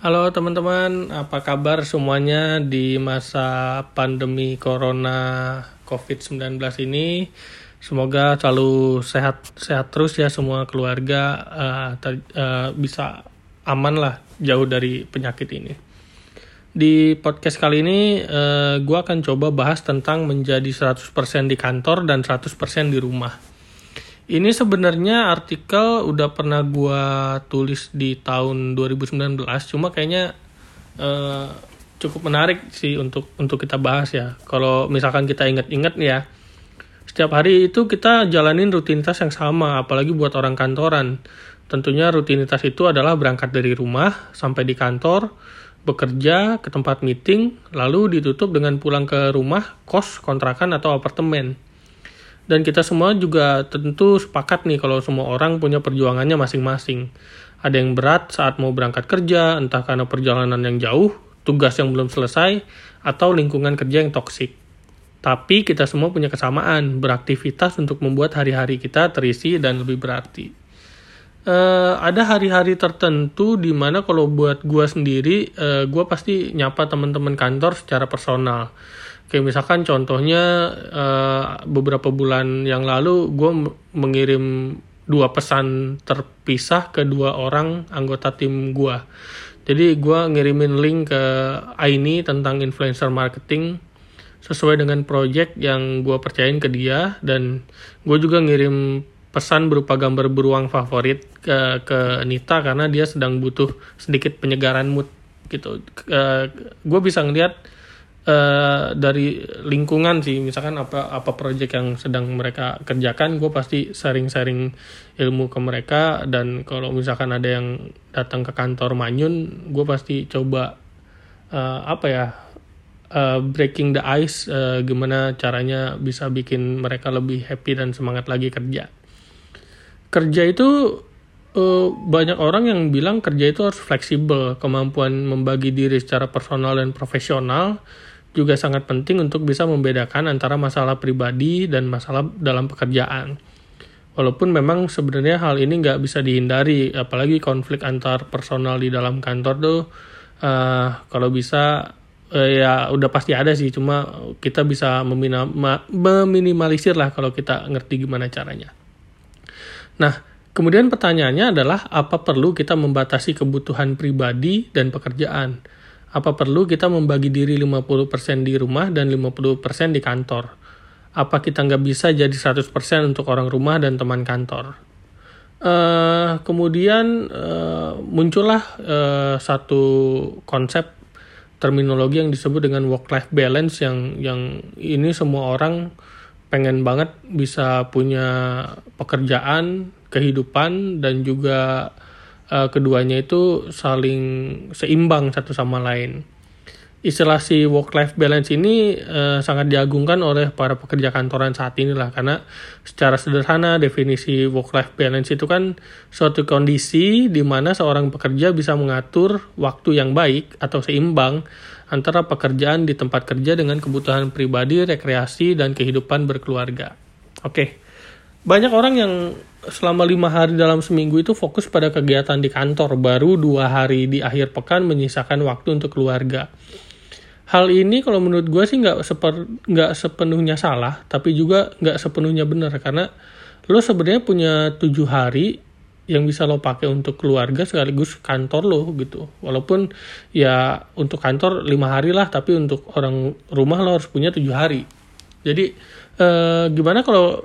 Halo teman-teman, apa kabar semuanya di masa pandemi Corona COVID-19 ini? Semoga selalu sehat sehat terus ya semua keluarga uh, ter, uh, bisa aman lah jauh dari penyakit ini. Di podcast kali ini uh, gue akan coba bahas tentang menjadi 100% di kantor dan 100% di rumah ini sebenarnya artikel udah pernah gue tulis di tahun 2019, cuma kayaknya uh, cukup menarik sih untuk untuk kita bahas ya. Kalau misalkan kita inget-inget ya, setiap hari itu kita jalanin rutinitas yang sama, apalagi buat orang kantoran. Tentunya rutinitas itu adalah berangkat dari rumah sampai di kantor, bekerja ke tempat meeting, lalu ditutup dengan pulang ke rumah, kos, kontrakan, atau apartemen dan kita semua juga tentu sepakat nih kalau semua orang punya perjuangannya masing-masing. Ada yang berat saat mau berangkat kerja, entah karena perjalanan yang jauh, tugas yang belum selesai, atau lingkungan kerja yang toksik. Tapi kita semua punya kesamaan, beraktivitas untuk membuat hari-hari kita terisi dan lebih berarti. Uh, ada hari-hari tertentu di mana kalau buat gue sendiri, uh, eh, gue pasti nyapa teman-teman kantor secara personal kayak misalkan contohnya uh, beberapa bulan yang lalu gue mengirim dua pesan terpisah ke dua orang anggota tim gue jadi gue ngirimin link ke Aini tentang influencer marketing sesuai dengan project yang gue percayain ke dia dan gue juga ngirim pesan berupa gambar beruang favorit ke ke Nita karena dia sedang butuh sedikit penyegaran mood gitu. Uh, gue bisa ngeliat Uh, dari lingkungan sih. Misalkan apa apa proyek yang sedang mereka kerjakan gue pasti sharing-sharing ilmu ke mereka. Dan kalau misalkan ada yang datang ke kantor Manyun gue pasti coba uh, apa ya uh, breaking the ice uh, gimana caranya bisa bikin mereka lebih happy dan semangat lagi kerja. Kerja itu uh, banyak orang yang bilang kerja itu harus fleksibel kemampuan membagi diri secara personal dan profesional juga sangat penting untuk bisa membedakan antara masalah pribadi dan masalah dalam pekerjaan. Walaupun memang sebenarnya hal ini nggak bisa dihindari, apalagi konflik antar personal di dalam kantor tuh uh, kalau bisa uh, ya udah pasti ada sih, cuma kita bisa meminimalisir lah kalau kita ngerti gimana caranya. Nah, kemudian pertanyaannya adalah apa perlu kita membatasi kebutuhan pribadi dan pekerjaan? Apa perlu kita membagi diri 50% di rumah dan 50% di kantor? Apa kita nggak bisa jadi 100% untuk orang rumah dan teman kantor? Uh, kemudian uh, muncullah uh, satu konsep terminologi yang disebut dengan work-life balance yang yang ini semua orang pengen banget bisa punya pekerjaan, kehidupan dan juga uh, keduanya itu saling seimbang satu sama lain. Istilah si work life balance ini uh, sangat diagungkan oleh para pekerja kantoran saat ini lah karena secara sederhana definisi work life balance itu kan suatu kondisi di mana seorang pekerja bisa mengatur waktu yang baik atau seimbang antara pekerjaan di tempat kerja dengan kebutuhan pribadi, rekreasi, dan kehidupan berkeluarga. Oke, okay. Banyak orang yang selama lima hari dalam seminggu itu fokus pada kegiatan di kantor, baru dua hari di akhir pekan menyisakan waktu untuk keluarga. Hal ini kalau menurut gue sih nggak seper nggak sepenuhnya salah, tapi juga nggak sepenuhnya benar karena lo sebenarnya punya tujuh hari yang bisa lo pakai untuk keluarga sekaligus kantor lo gitu. Walaupun ya untuk kantor lima hari lah, tapi untuk orang rumah lo harus punya tujuh hari. Jadi eh, gimana kalau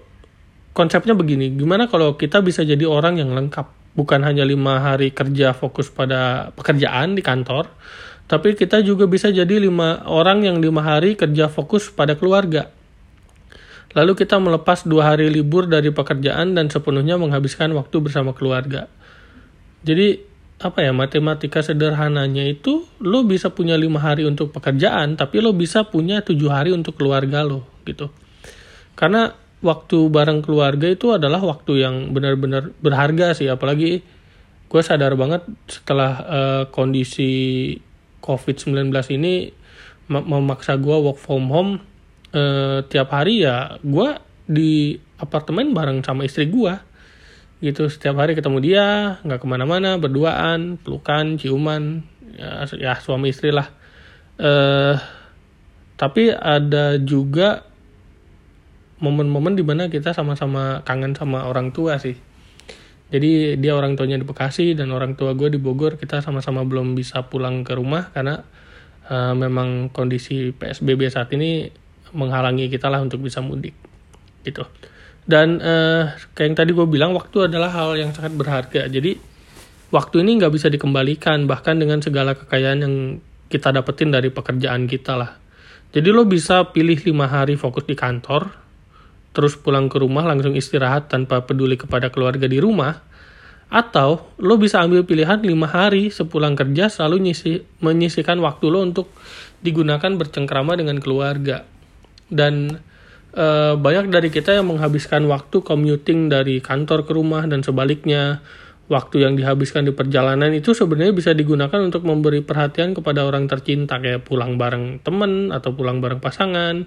konsepnya begini, gimana kalau kita bisa jadi orang yang lengkap, bukan hanya lima hari kerja fokus pada pekerjaan di kantor, tapi kita juga bisa jadi lima orang yang lima hari kerja fokus pada keluarga. Lalu kita melepas dua hari libur dari pekerjaan dan sepenuhnya menghabiskan waktu bersama keluarga. Jadi apa ya matematika sederhananya itu lo bisa punya lima hari untuk pekerjaan tapi lo bisa punya tujuh hari untuk keluarga lo gitu karena waktu bareng keluarga itu adalah waktu yang benar-benar berharga sih. Apalagi gue sadar banget setelah uh, kondisi COVID-19 ini memaksa gue work from home uh, tiap hari ya gue di apartemen bareng sama istri gue gitu. Setiap hari ketemu dia nggak ke mana-mana berduaan pelukan ciuman ya, ya suami istri lah. Uh, tapi ada juga momen-momen di mana kita sama-sama kangen sama orang tua sih. Jadi dia orang tuanya di Bekasi dan orang tua gue di Bogor kita sama-sama belum bisa pulang ke rumah karena uh, memang kondisi PSBB saat ini menghalangi kita lah untuk bisa mudik gitu. Dan uh, kayak yang tadi gue bilang waktu adalah hal yang sangat berharga. Jadi waktu ini nggak bisa dikembalikan bahkan dengan segala kekayaan yang kita dapetin dari pekerjaan kita lah. Jadi lo bisa pilih lima hari fokus di kantor terus pulang ke rumah langsung istirahat tanpa peduli kepada keluarga di rumah atau lo bisa ambil pilihan lima hari sepulang kerja selalu nyisi, menyisikan waktu lo untuk digunakan bercengkrama dengan keluarga. Dan uh, banyak dari kita yang menghabiskan waktu commuting dari kantor ke rumah dan sebaliknya. Waktu yang dihabiskan di perjalanan itu sebenarnya bisa digunakan untuk memberi perhatian kepada orang tercinta kayak pulang bareng temen atau pulang bareng pasangan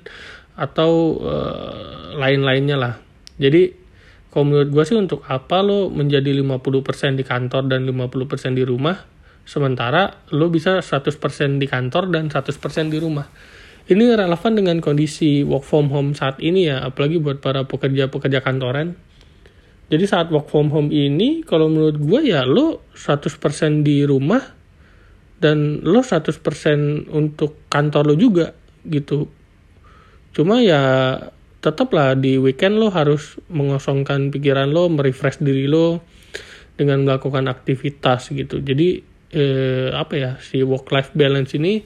atau uh, lain-lainnya lah jadi kalau menurut gue sih untuk apa lo menjadi 50% di kantor dan 50% di rumah sementara lo bisa 100% di kantor dan 100% di rumah ini relevan dengan kondisi work from home saat ini ya, apalagi buat para pekerja-pekerja kantoran. Jadi saat work from home ini, kalau menurut gue ya lo 100% di rumah, dan lo 100% untuk kantor lo juga gitu. Cuma ya tetaplah di weekend lo harus mengosongkan pikiran lo, merefresh diri lo dengan melakukan aktivitas gitu. Jadi eh, apa ya si work life balance ini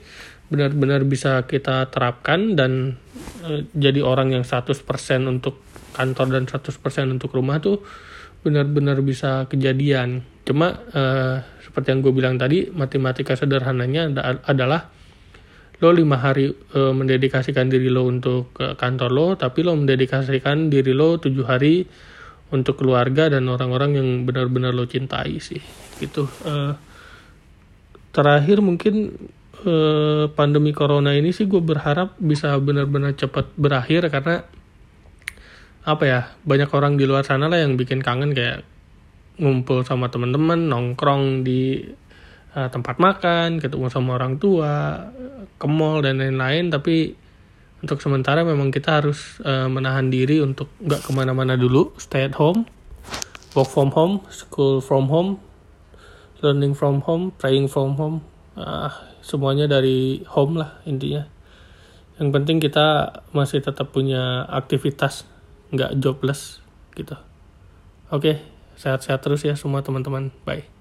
benar-benar bisa kita terapkan dan e, jadi orang yang 100% untuk kantor dan 100% untuk rumah tuh benar-benar bisa kejadian. Cuma e, seperti yang gue bilang tadi, matematika sederhananya adalah lo lima hari e, mendedikasikan diri lo untuk ke kantor lo, tapi lo mendedikasikan diri lo tujuh hari untuk keluarga dan orang-orang yang benar-benar lo cintai sih. Gitu. E, terakhir mungkin eh, pandemi corona ini sih gue berharap bisa benar-benar cepat berakhir karena apa ya banyak orang di luar sana lah yang bikin kangen kayak ngumpul sama teman-teman nongkrong di uh, tempat makan ketemu sama orang tua ke mall dan lain-lain. Tapi untuk sementara memang kita harus uh, menahan diri untuk nggak ke mana-mana dulu stay at home work from home school from home learning from home praying from home. Uh, semuanya dari home lah intinya. Yang penting kita masih tetap punya aktivitas nggak jobless gitu. Oke sehat-sehat terus ya semua teman-teman. Bye